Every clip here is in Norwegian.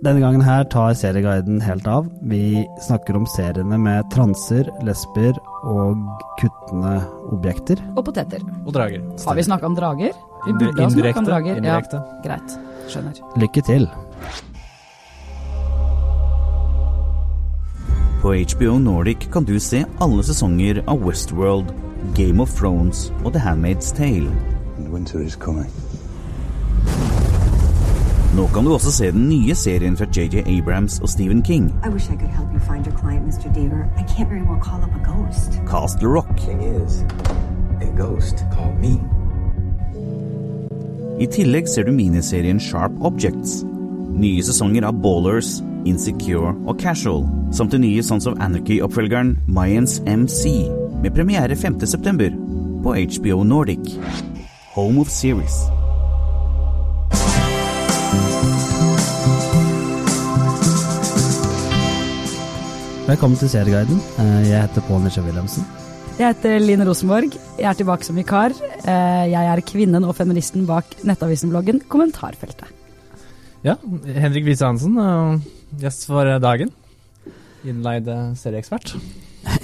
Denne gangen her tar serieguiden helt av. Vi snakker om seriene med transer, lesber og kuttende objekter. Og poteter. Og drager. Har vi snakka om drager? Vi burde ha snakka om drager. Indirekte. Ja, greit. Skjønner. Lykke til. På HBO Nordic kan du se alle sesonger av Westworld, Game of Thrones og The Handmaid's Tale. And winter is coming. Nå kan du også se den nye serien fra JJ Abrams og Stephen King, I wish I could help you find your client, Mr. Deaver. I can't very well call up a ghost. Castle Rock. Is, a ghost called me. I tillegg ser du miniserien Sharp Objects. Nye sesonger av Ballers, Insecure og Casual, samt den nye Sons of Anarchy-oppfølgeren Mayans MC, med premiere 5.9. på HBO Nordic. Home of Series. Velkommen til Serieguiden. Eh, Jeg heter Pål Nisje Wilhelmsen. Jeg heter Line Rosenborg. Jeg er tilbake som vikar. Eh, Jeg er kvinnen og feministen bak nettavisen-bloggen Kommentarfeltet. Ja, Henrik Wiese Hansen, gjest for dagen. Innleid eh, serieekspert.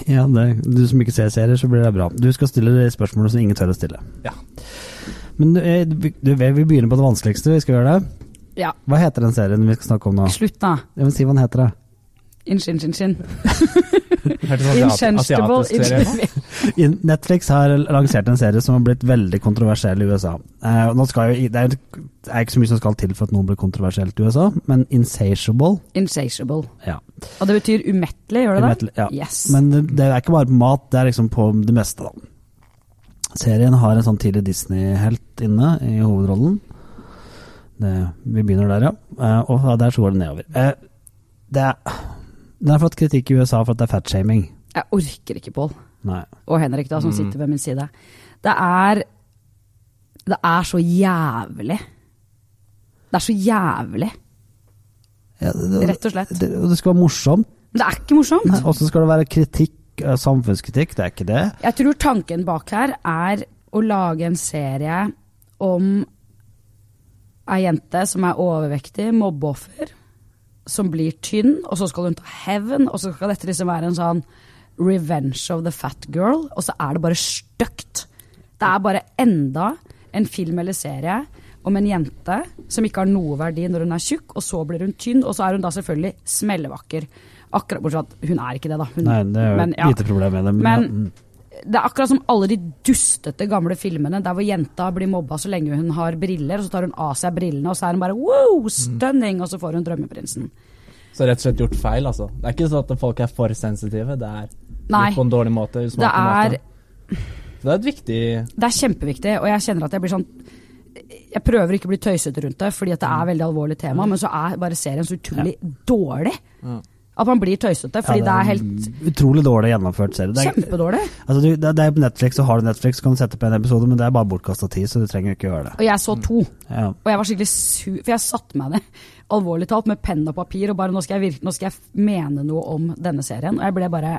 Ja, det, du som ikke ser serier, så blir det bra. Du skal stille de spørsmålene som ingen tør å stille. Ja. Men du, eh, du, vi begynner på det vanskeligste. Vi skal gjøre det. Ja, Hva heter den serien vi skal snakke om nå? slutt da. Jeg vil si hva den heter. da. Sånn asiat- Inchenstable. In- Netflix har lansert en serie som har blitt veldig kontroversiell i USA. Uh, nå skal jo, det, er, det er ikke så mye som skal til for at noe blir kontroversielt i USA, men Insatiable Insatiable. ja. Og det betyr umettelig, gjør det det? Umettelig, ja. Yes. Men det, det er ikke bare på mat, det er liksom på det meste, da. Serien har en sånn tidlig Disney-helt inne i hovedrollen. Det, vi begynner der, ja. Uh, og der så går det nedover. Uh, det er, den har fått kritikk i USA for at det er fatshaming. Jeg orker ikke, Pål. Og Henrik, da, som sitter ved min side. Det er Det er så jævlig. Det er så jævlig, Ja, det, det, rett og slett. det, det skal være morsomt. Men det er ikke morsomt. Og så skal det være kritikk, eh, samfunnskritikk, det er ikke det. Jeg tror tanken bak her er å lage en serie om ei jente som er overvektig, mobbeoffer, som blir tynn, og så skal hun ta hevn, og så skal dette liksom være en sånn revenge of the fat girl, og så er det bare stygt. Det er bare enda en film eller serie om en jente som ikke har noe verdi når hun er tjukk, og så blir hun tynn, og så er hun da selvfølgelig smellevakker. Akkurat bortsett fra at hun er ikke det, da. Hun, Nei, det er jo men, ja. lite problem med det. Men, Men ja, mm. Det er akkurat som alle de dustete gamle filmene der hvor jenta blir mobba så lenge hun har briller, og så tar hun av seg brillene, og så er hun bare wow, stunning, og så får hun drømmeprinsen. Så rett og slett gjort feil, altså. Det er ikke sånn at folk er for sensitive, det er Nei. på en dårlig måte. Det er, måte. Det er et viktig det er kjempeviktig, og jeg kjenner at jeg blir sånn Jeg prøver ikke å bli tøysete rundt det, fordi at det er veldig alvorlig tema, men så er bare serien så utrolig dårlig. At man blir tøysete, fordi Ja, det er helt Utrolig dårlig gjennomført serie. Det er, kjempedårlig. altså, du, det, det er på Netflix, så har du Netflix, så kan du sette på en episode, men det er bare bortkasta tid, så du trenger ikke gjøre det. Og jeg så to. Ja. Og jeg var skikkelig sur, for jeg satte meg ned, alvorlig talt, med penn og papir, og bare nå skal, jeg virke, nå skal jeg mene noe om denne serien. Og jeg ble bare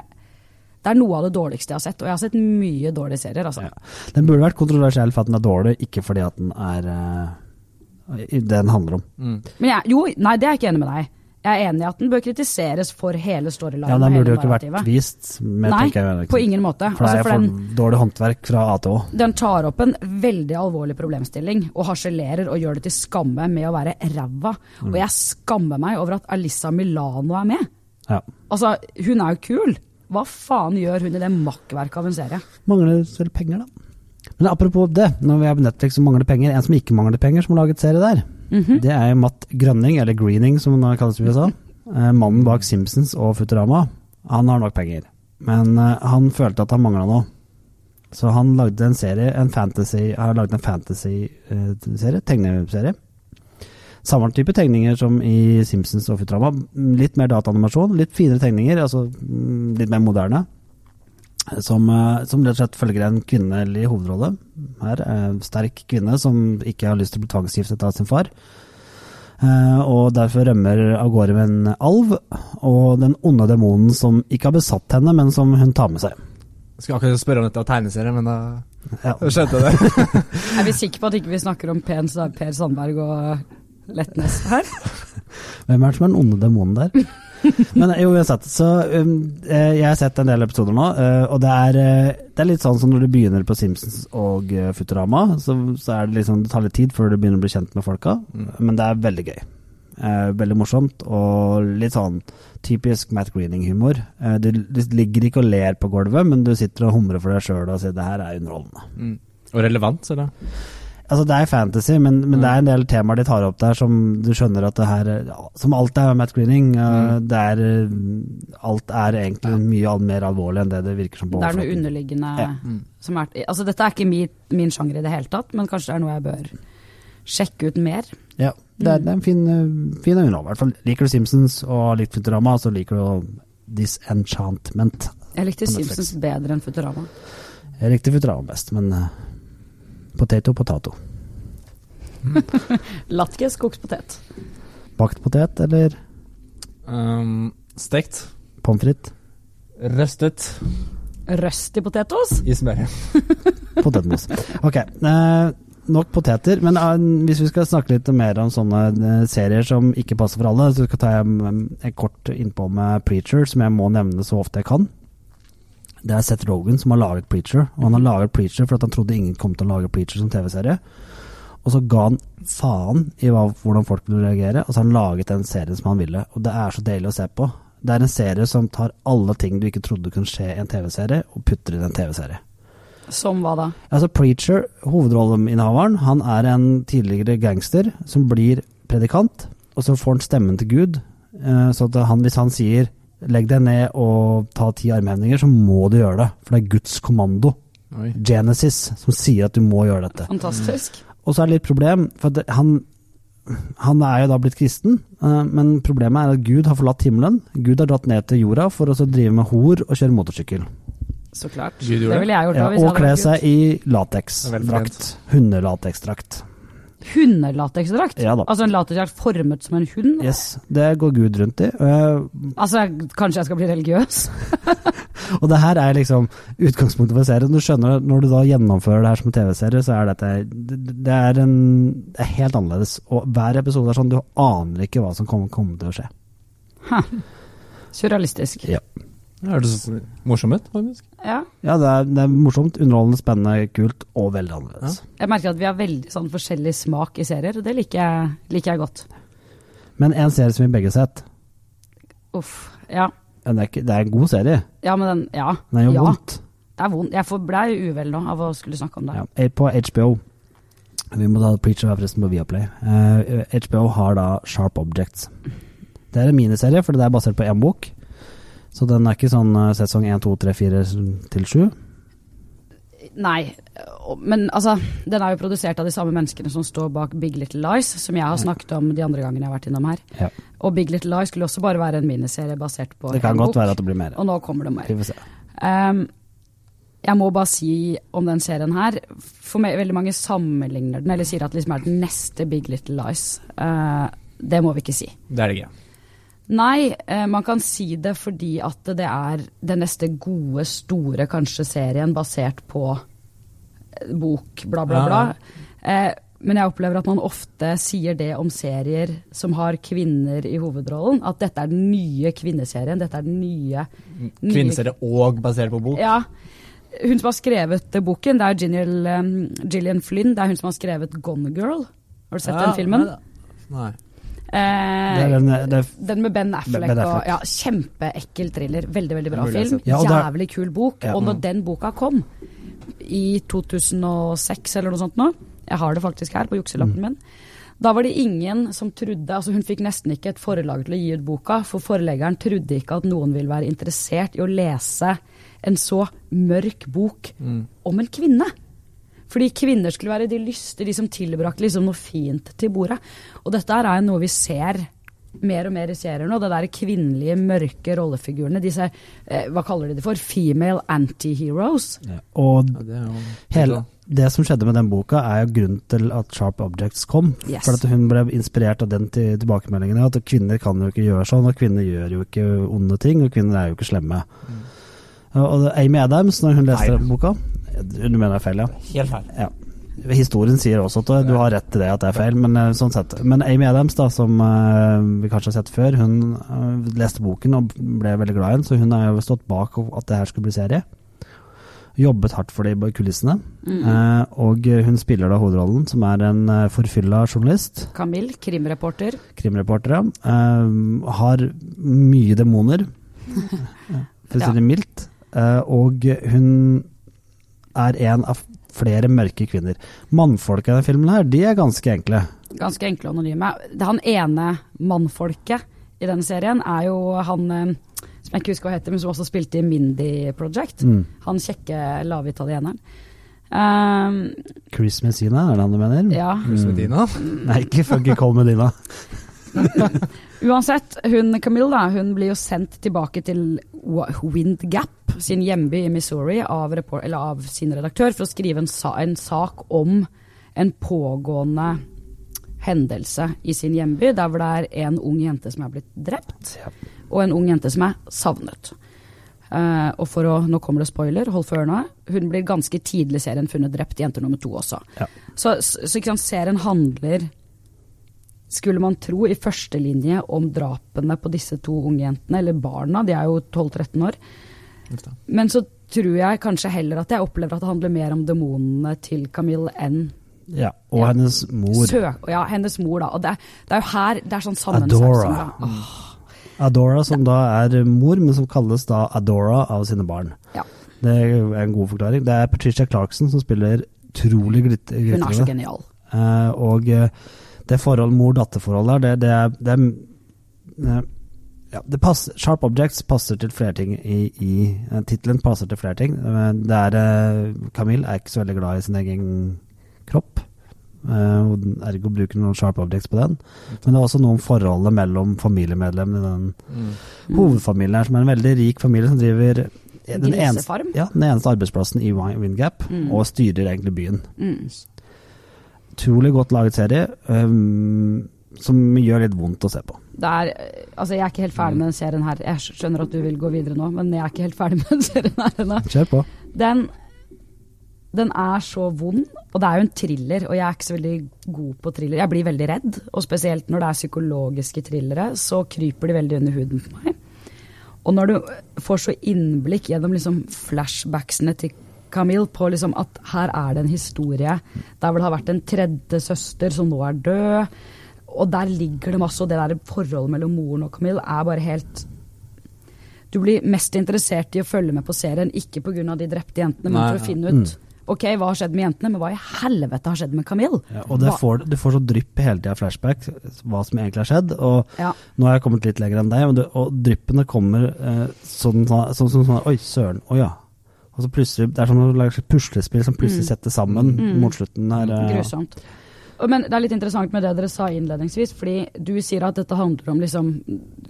Det er noe av det dårligste jeg har sett, og jeg har sett mye dårlige serier, altså. Ja. Den burde vært kontroversiell for at den er dårlig, ikke fordi at den er uh, det den handler om. Men jeg, jo, nei, det er jeg ikke enig med deg. Jeg er enig i at den bør kritiseres for hele storylinen Ja, Den burde jo ikke vært vist, Nei, jeg. på ingen måte. For det Altså, er for dårlig håndverk fra A til Å. Den tar opp en veldig alvorlig problemstilling og harselerer og gjør det til skamme med å være ræva. Mm. Og jeg skammer meg over at Alissa Milano er med. Ja. Altså, hun er jo kul. Hva faen gjør hun i det makkverket av en serie? Mangler selv penger, da. Men apropos det, når vi er på Netflix som mangler penger, en som ikke mangler penger, som har laget serie der, Mhm. det er jo Matt Grønning, eller Greening som han kalles i USA. Eh, mannen bak Simpsons og Futurama. Han har nok penger, men eh, han følte at han mangla noe. Så han lagde en serie, en fantasy, har lagd en fantasy-serie, tegneserie. Samme type tegninger som i Simpsons og Futurama. Litt mer dataanimasjon, litt finere tegninger, altså mm, litt mer moderne. Som, eh, som rett og slett følger en kvinnelig hovedrolle. Her, en sterk kvinne som ikke har lyst til å bli tvangsgiftet av sin far. Eh, og derfor rømmer av gårde med en alv, og den onde demonen som ikke har besatt henne, men som hun tar med seg. Jeg skulle akkurat spørre om dette var tegneserie, men da Ja. skjønte jeg det. Er vi sikre på at ikke vi snakker om Per, Per Sandberg og Lettnes her. Hvem er det som er den onde demonen der? Men jo, uansett, så um, eh, jeg har sett en del episoder nå, eh, og det er, eh, det er litt sånn som når du begynner på Simpsons og eh, Futurama, så, så er det liksom, det tar litt tid før du begynner å bli kjent med folka, men det er veldig gøy. Eh, veldig morsomt, og litt sånn typisk Matt Greening-humor. Eh, du, du ligger ikke og ler på gulvet, men du sitter og humrer for deg sjøl og sier det her er underholdende. Mm. Og relevant, eller? Altså Det er fantasy, men, men det er en del temaer de tar opp der som du skjønner at det her Som alt er med Matt Greening. uh, det er, alt er egentlig mye mer alvorlig enn det det virker som på Det er noe underliggende Ja. som er Altså, dette er ikke min, min sjanger i det hele tatt, men kanskje det er noe jeg bør sjekke ut mer. Ja, det er, det er en fin, fin underhold. I hvert fall liker du Simpsons og har likt Futurama, så liker du Disenchantment. Jeg likte Simpsons bedre enn Futurama. Jeg likte Futurama best, men uh, potato, potato. Latke, potet. Bakt potet eller Um, stekt. pommes frites? Røstet i potetos? i smøret. Potetmos. Ok, eh, nok poteter. Men eh, hvis vi skal snakke litt mer om sånne eh, serier som ikke passer for alle, så skal ta jeg mm, en kort innpå med Preacher, som jeg må nevne så ofte jeg kan. Det er Seth Rogan som har laget Preacher, og han har laget Preacher for at han trodde ingen kom til å lage Preacher som TV-serie. Og så ga han faen i hva, hvordan folk ville reagere, og så har han laget den serien som han ville. Og det er så deilig å se på. Det er en serie som tar alle ting du ikke trodde kunne skje i en TV-serie, og putter i en TV-serie. Som hva da? Altså Preacher, hovedrolleinnehaveren, han er en tidligere gangster som blir predikant, og så får han stemmen til Gud. eh, Så at han, hvis han sier 'legg deg ned og ta ti armhevinger, så må du gjøre det. For det er Guds kommando, Oi. Genesis, som sier at du må gjøre dette. Fantastisk. Og så er det litt problem, for at det- han, han er jo da blitt kristen, eh, men problemet er at Gud har forlatt himmelen. Gud har dratt ned til jorda for å drive med hor og kjøre motorsykkel. Så klart. Det ville jeg gjort. Ja, hvis jeg og kle seg i lateksdrakt. Hundelateksdrakt. Hundelateksdrakt? Ja da. Altså en lateksdrakt formet som en hund? Yes, det går Gud rundt i. og- Altså, jeg- kanskje jeg skal bli religiøs? Og det her er liksom utgangspunktet for serien. Du skjønner, når du da gjennomfører det her som TV-serie, så er dette det, det, er en, det er helt annerledes. Og hver episode er sånn, du aner ikke hva som kommer, kommer til å skje. Surrealistisk. Ja. Det hørtes morsomt ut, faktisk. Ja. Ja, det er, det er morsomt, underholdende, spennende, kult og veldig annerledes. Jeg merker at vi har veldig sånn forskjellig smak i serier, og det liker jeg, liker jeg godt. Men en serie som vi begge har sett, Uff. Ja. ja, det er, ikke, det er en god serie. Ja, men den Ja. Den er jo ja. vondt. Det er vondt. Jeg blei ble uvel nå av å skulle snakke om det. Ja, eh, på HBO Vi må ta Preacher her forresten på Viaplay. Uh, HBO har da Sharp Objects. Det er en miniserie, for det er basert på én bok. Så den er ikke sånn eh, sesong 1, 2, 3, 4 til 7. Nei, men altså, den er jo produsert av de samme menneskene som står bak Big Little Lies, som jeg har snakket om de andre gangene jeg har vært innom her. Ja. Og Big Little Lies skulle også bare være en miniserie basert på Det kan godt bok. være at det blir mer. Og nå kommer det Vi mer. får se. Ehm, jeg må bare si om den serien her For meg, veldig mange sammenligner den, eller sier at det liksom er den neste Big Little Lies. Uh, det må vi ikke si. Det er det ikke. Nei, eh, man kan si det fordi at det er den neste gode, store kanskje serien basert på eh, bok, bla, bla, bla. ja. Eh, men jeg opplever at man ofte sier det om serier som har kvinner i hovedrollen. At dette er den nye kvinneserien. Dette er den nye, nye Kvinneserie og basert på bok. Ja. Hun som har skrevet boken, det er Gillian, Gillian Flynn. Det er hun som har skrevet Gone Girl. Har du sett den filmen? Nei. Eh, Det den, det er, den med Ben Affleck, Ben og ja, kjempeekkel thriller. Veldig, veldig bra film. Ja, og er- Jævlig kul bok. Ja. Og når den boka kom, i 2006 eller noe sånt nå, jeg har det faktisk her på Mm. jukselappen min, da var det ingen som trodde altså Hun fikk nesten ikke et forlag til å gi ut boka, for forleggeren trodde ikke at noen ville være interessert i å lese en så mørk bok om en kvinne. Fordi kvinner skulle være de lystige, de som tilbrakte liksom noe fint til bordet. Og dette er noe vi ser mer og mer i serier nå. Det der kvinnelige, mørke rollefigurene. Disse, eh, hva kaller de det for? Female anti-heroes. og Ja, det jo hele, det som skjedde med den boka, er jo grunnen til at Sharp Objects kom. Yes. For at hun ble inspirert av den til tilbakemeldingen. At kvinner kan jo ikke gjøre sånn, og kvinner gjør jo ikke onde ting, og kvinner er jo ikke slemme. Og og Amy Adams, når hun leste Nei. boka Du mener det er feil, ja? Helt feil. ja. Historien sier også at du har rett til det, at det er feil, men eh, sånn sett. Men Amy Adams, da, som eh, vi kanskje har sett før, hun eh, leste boken og ble veldig glad i den, så hun har jo stått bak at det her skulle bli serie. Jobbet hardt for det i kulissene. Eh, og hun spiller da hovedrollen, som er en forfylla journalist. Camille, krimreporter. Krimreporter, ja. har mye demoner, for å si det mildt. Og hun er en av flere mørke kvinner. Mannfolka i denne filmen her, de er ganske enkle. Ganske enkle og anonyme. Han ene mannfolket i denne serien er jo han eh, som jeg ikke husker hva heter, men som også spilte i Mindy Project. Mm. Han kjekke lavitalieneren. Um, Chris Messina, er det han du mener? ja. Chris Medina. Nei, ikke Funky Cole Medina. Uansett, hun Camille da, hun blir jo sendt tilbake til Windgap, Wind Gap, sin hjemby i Missouri, av, report, eller av sin redaktør, for å skrive en, sa en sak om en pågående hendelse i sin hjemby, der hvor det er en ung jente som er blitt drept, og en ung jente som er savnet. Uh, og for å, nå kommer det spoiler, hold for ørene, hun blir ganske tidlig i serien funnet drept, jente nummer to også. Ja. Så, så, så serien handler skulle man tro, i første linje om drapene på disse to unge jentene, eller barna, de er jo 12-13 år. Men så tror jeg kanskje heller at jeg opplever at det handler mer om demonene til Camille enn Ja, og Ja. hennes mor, søk... Ja, hennes mor, da. Og det, det er jo her det er sånn. Adora. som da- Adora, som da er mor, men som kalles da Adora av sine barn. Ja. Det er en god forklaring. Det er Patricia Clarkson som spiller utrolig glitrende. hun er så genial. Eh, og eh, det forhold mor-datter-forholdet der, det, det er, det ja, det passer, Sharp Objects passer til flere ting i, i eh, Tittelen passer til flere ting. Eh, Det er eh, Camille er ikke så veldig glad i sin egen kropp. Uh, ergo bruker noen Sharp Objects på den. Men det er også noe om forholdet mellom familiemedlemmene i den Mm. hovedfamilien her, som er en veldig rik familie som driver den eneste, ja, den eneste arbeidsplassen i Windgap, Mm. og styrer egentlig byen Mm. Utrolig godt laget serie, um, som gjør litt vondt å se på. Det er, altså jeg er ikke helt ferdig med den serien her. Jeg skjønner at du vil gå videre nå, men jeg er ikke helt ferdig med den serien her ennå. Kjør på. Den, den er så vond, og det er jo en thriller, og jeg er ikke så veldig god på thriller. Jeg blir veldig redd, og spesielt når det er psykologiske thrillere, så kryper de veldig under huden på meg. Og når du får så innblikk gjennom liksom flashbacksene til Camille på liksom at her er det en historie der hvor det har vært en tredje søster som nå er død, og der ligger det masse, og det der forholdet mellom moren og Camille er bare helt du blir mest interessert i å følge med på serien, ikke pga. de drepte jentene, men Nei, for å finne ut Ok, hva har skjedd med jentene, men hva i helvete har skjedd med Camille? Ja, og det får, du får så drypp hele tida flashback, hva som egentlig har skjedd. Og Ja. nå har jeg kommet litt lenger enn deg, og dryppene kommer eh, sånn sånn sånn, sånn, Oi, søren. Å ja. Og så plutselig, Det er som å lage et puslespill som plutselig Mm. setter sammen Mm. mot slutten. her. eh, Grusomt. Og- Men det er litt interessant med det dere sa innledningsvis, fordi du sier at dette handler om liksom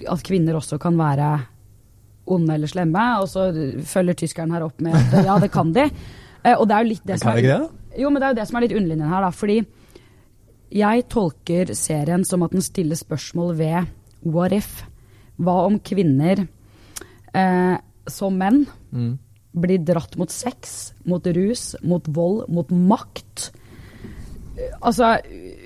at kvinner også kan være onde eller slemme, og så følger tyskeren her opp med at ja, det kan de. Eh, Og det er jo litt det som er ikke det, Jo, men det er jo det som er litt underlinjen her, da. Fordi jeg tolker serien som at den stiller spørsmål ved what if? Hva om kvinner eh, som menn Mm. Blir dratt mot sex, mot rus, mot vold, mot makt. Altså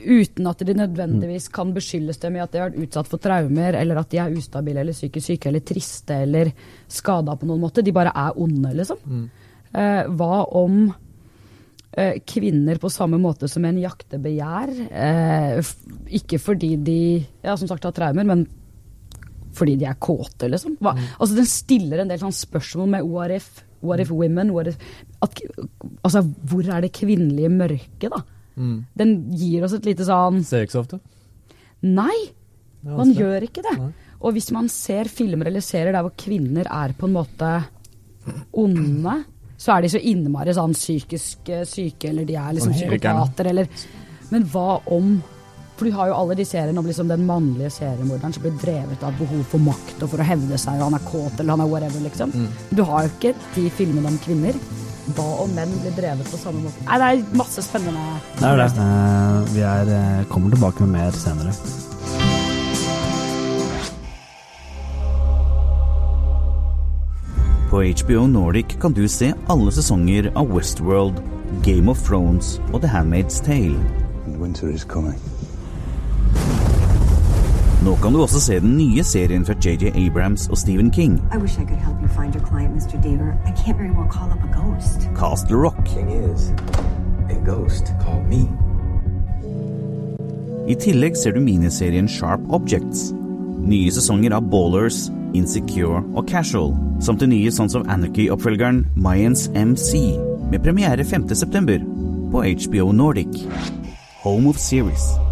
uten at de nødvendigvis kan beskyldes dem i at de har vært utsatt for traumer, eller at de er ustabile eller psykisk syke eller triste eller skada på noen måte. De bare er onde, liksom. Mm. Eh, hva om eh, kvinner på samme måte som en jakter begjær? Eh, ikke fordi de ja, som sagt har traumer, men fordi de er kåte, liksom. Hva? Altså, den stiller en del sånn spørsmål med if, what if women? What if, at, altså, hvor er det kvinnelige mørket, da? Mm. Den gir oss et lite sånn Ser ikke så ofte. Nei, man gjør ikke det. Nei. Og hvis man ser filmer eller serier der hvor kvinner er på en måte onde, så er de så innmari sånn psykisk eh, syke, eller de er liksom Sånn psykopater, eller Men hva om For du har jo alle de seriene om liksom den mannlige seriemorderen som blir drevet av behov for makt og for å hevde seg, og han er kåt eller han er whatever, liksom. Mm. Du har jo ikke de filmene om kvinner. Hva om menn blir drevet på samme måte? Nei, det er masse spennende. Det er det. Uh, vi er, eh, kommer tilbake med mer senere. På HBO Nordic kan du se alle sesonger av Westworld, Game of Thrones og The Handmaid's Tale. Winter is coming. Nå kan du også se den nye serien fra JJ Abrams og Stephen King, I wish I could help you find your client, Mr. Deaver. I can't very well call up a ghost. Castle Rock. Thing is, a ghost called me. I tillegg ser du miniserien Sharp Objects. Nye sesonger av Ballers, Insecure og Casual, samt den nye Sons of Anarchy-oppfølgeren Mayans MC, med premiere 5.9. på HBO Nordic. Home of Series.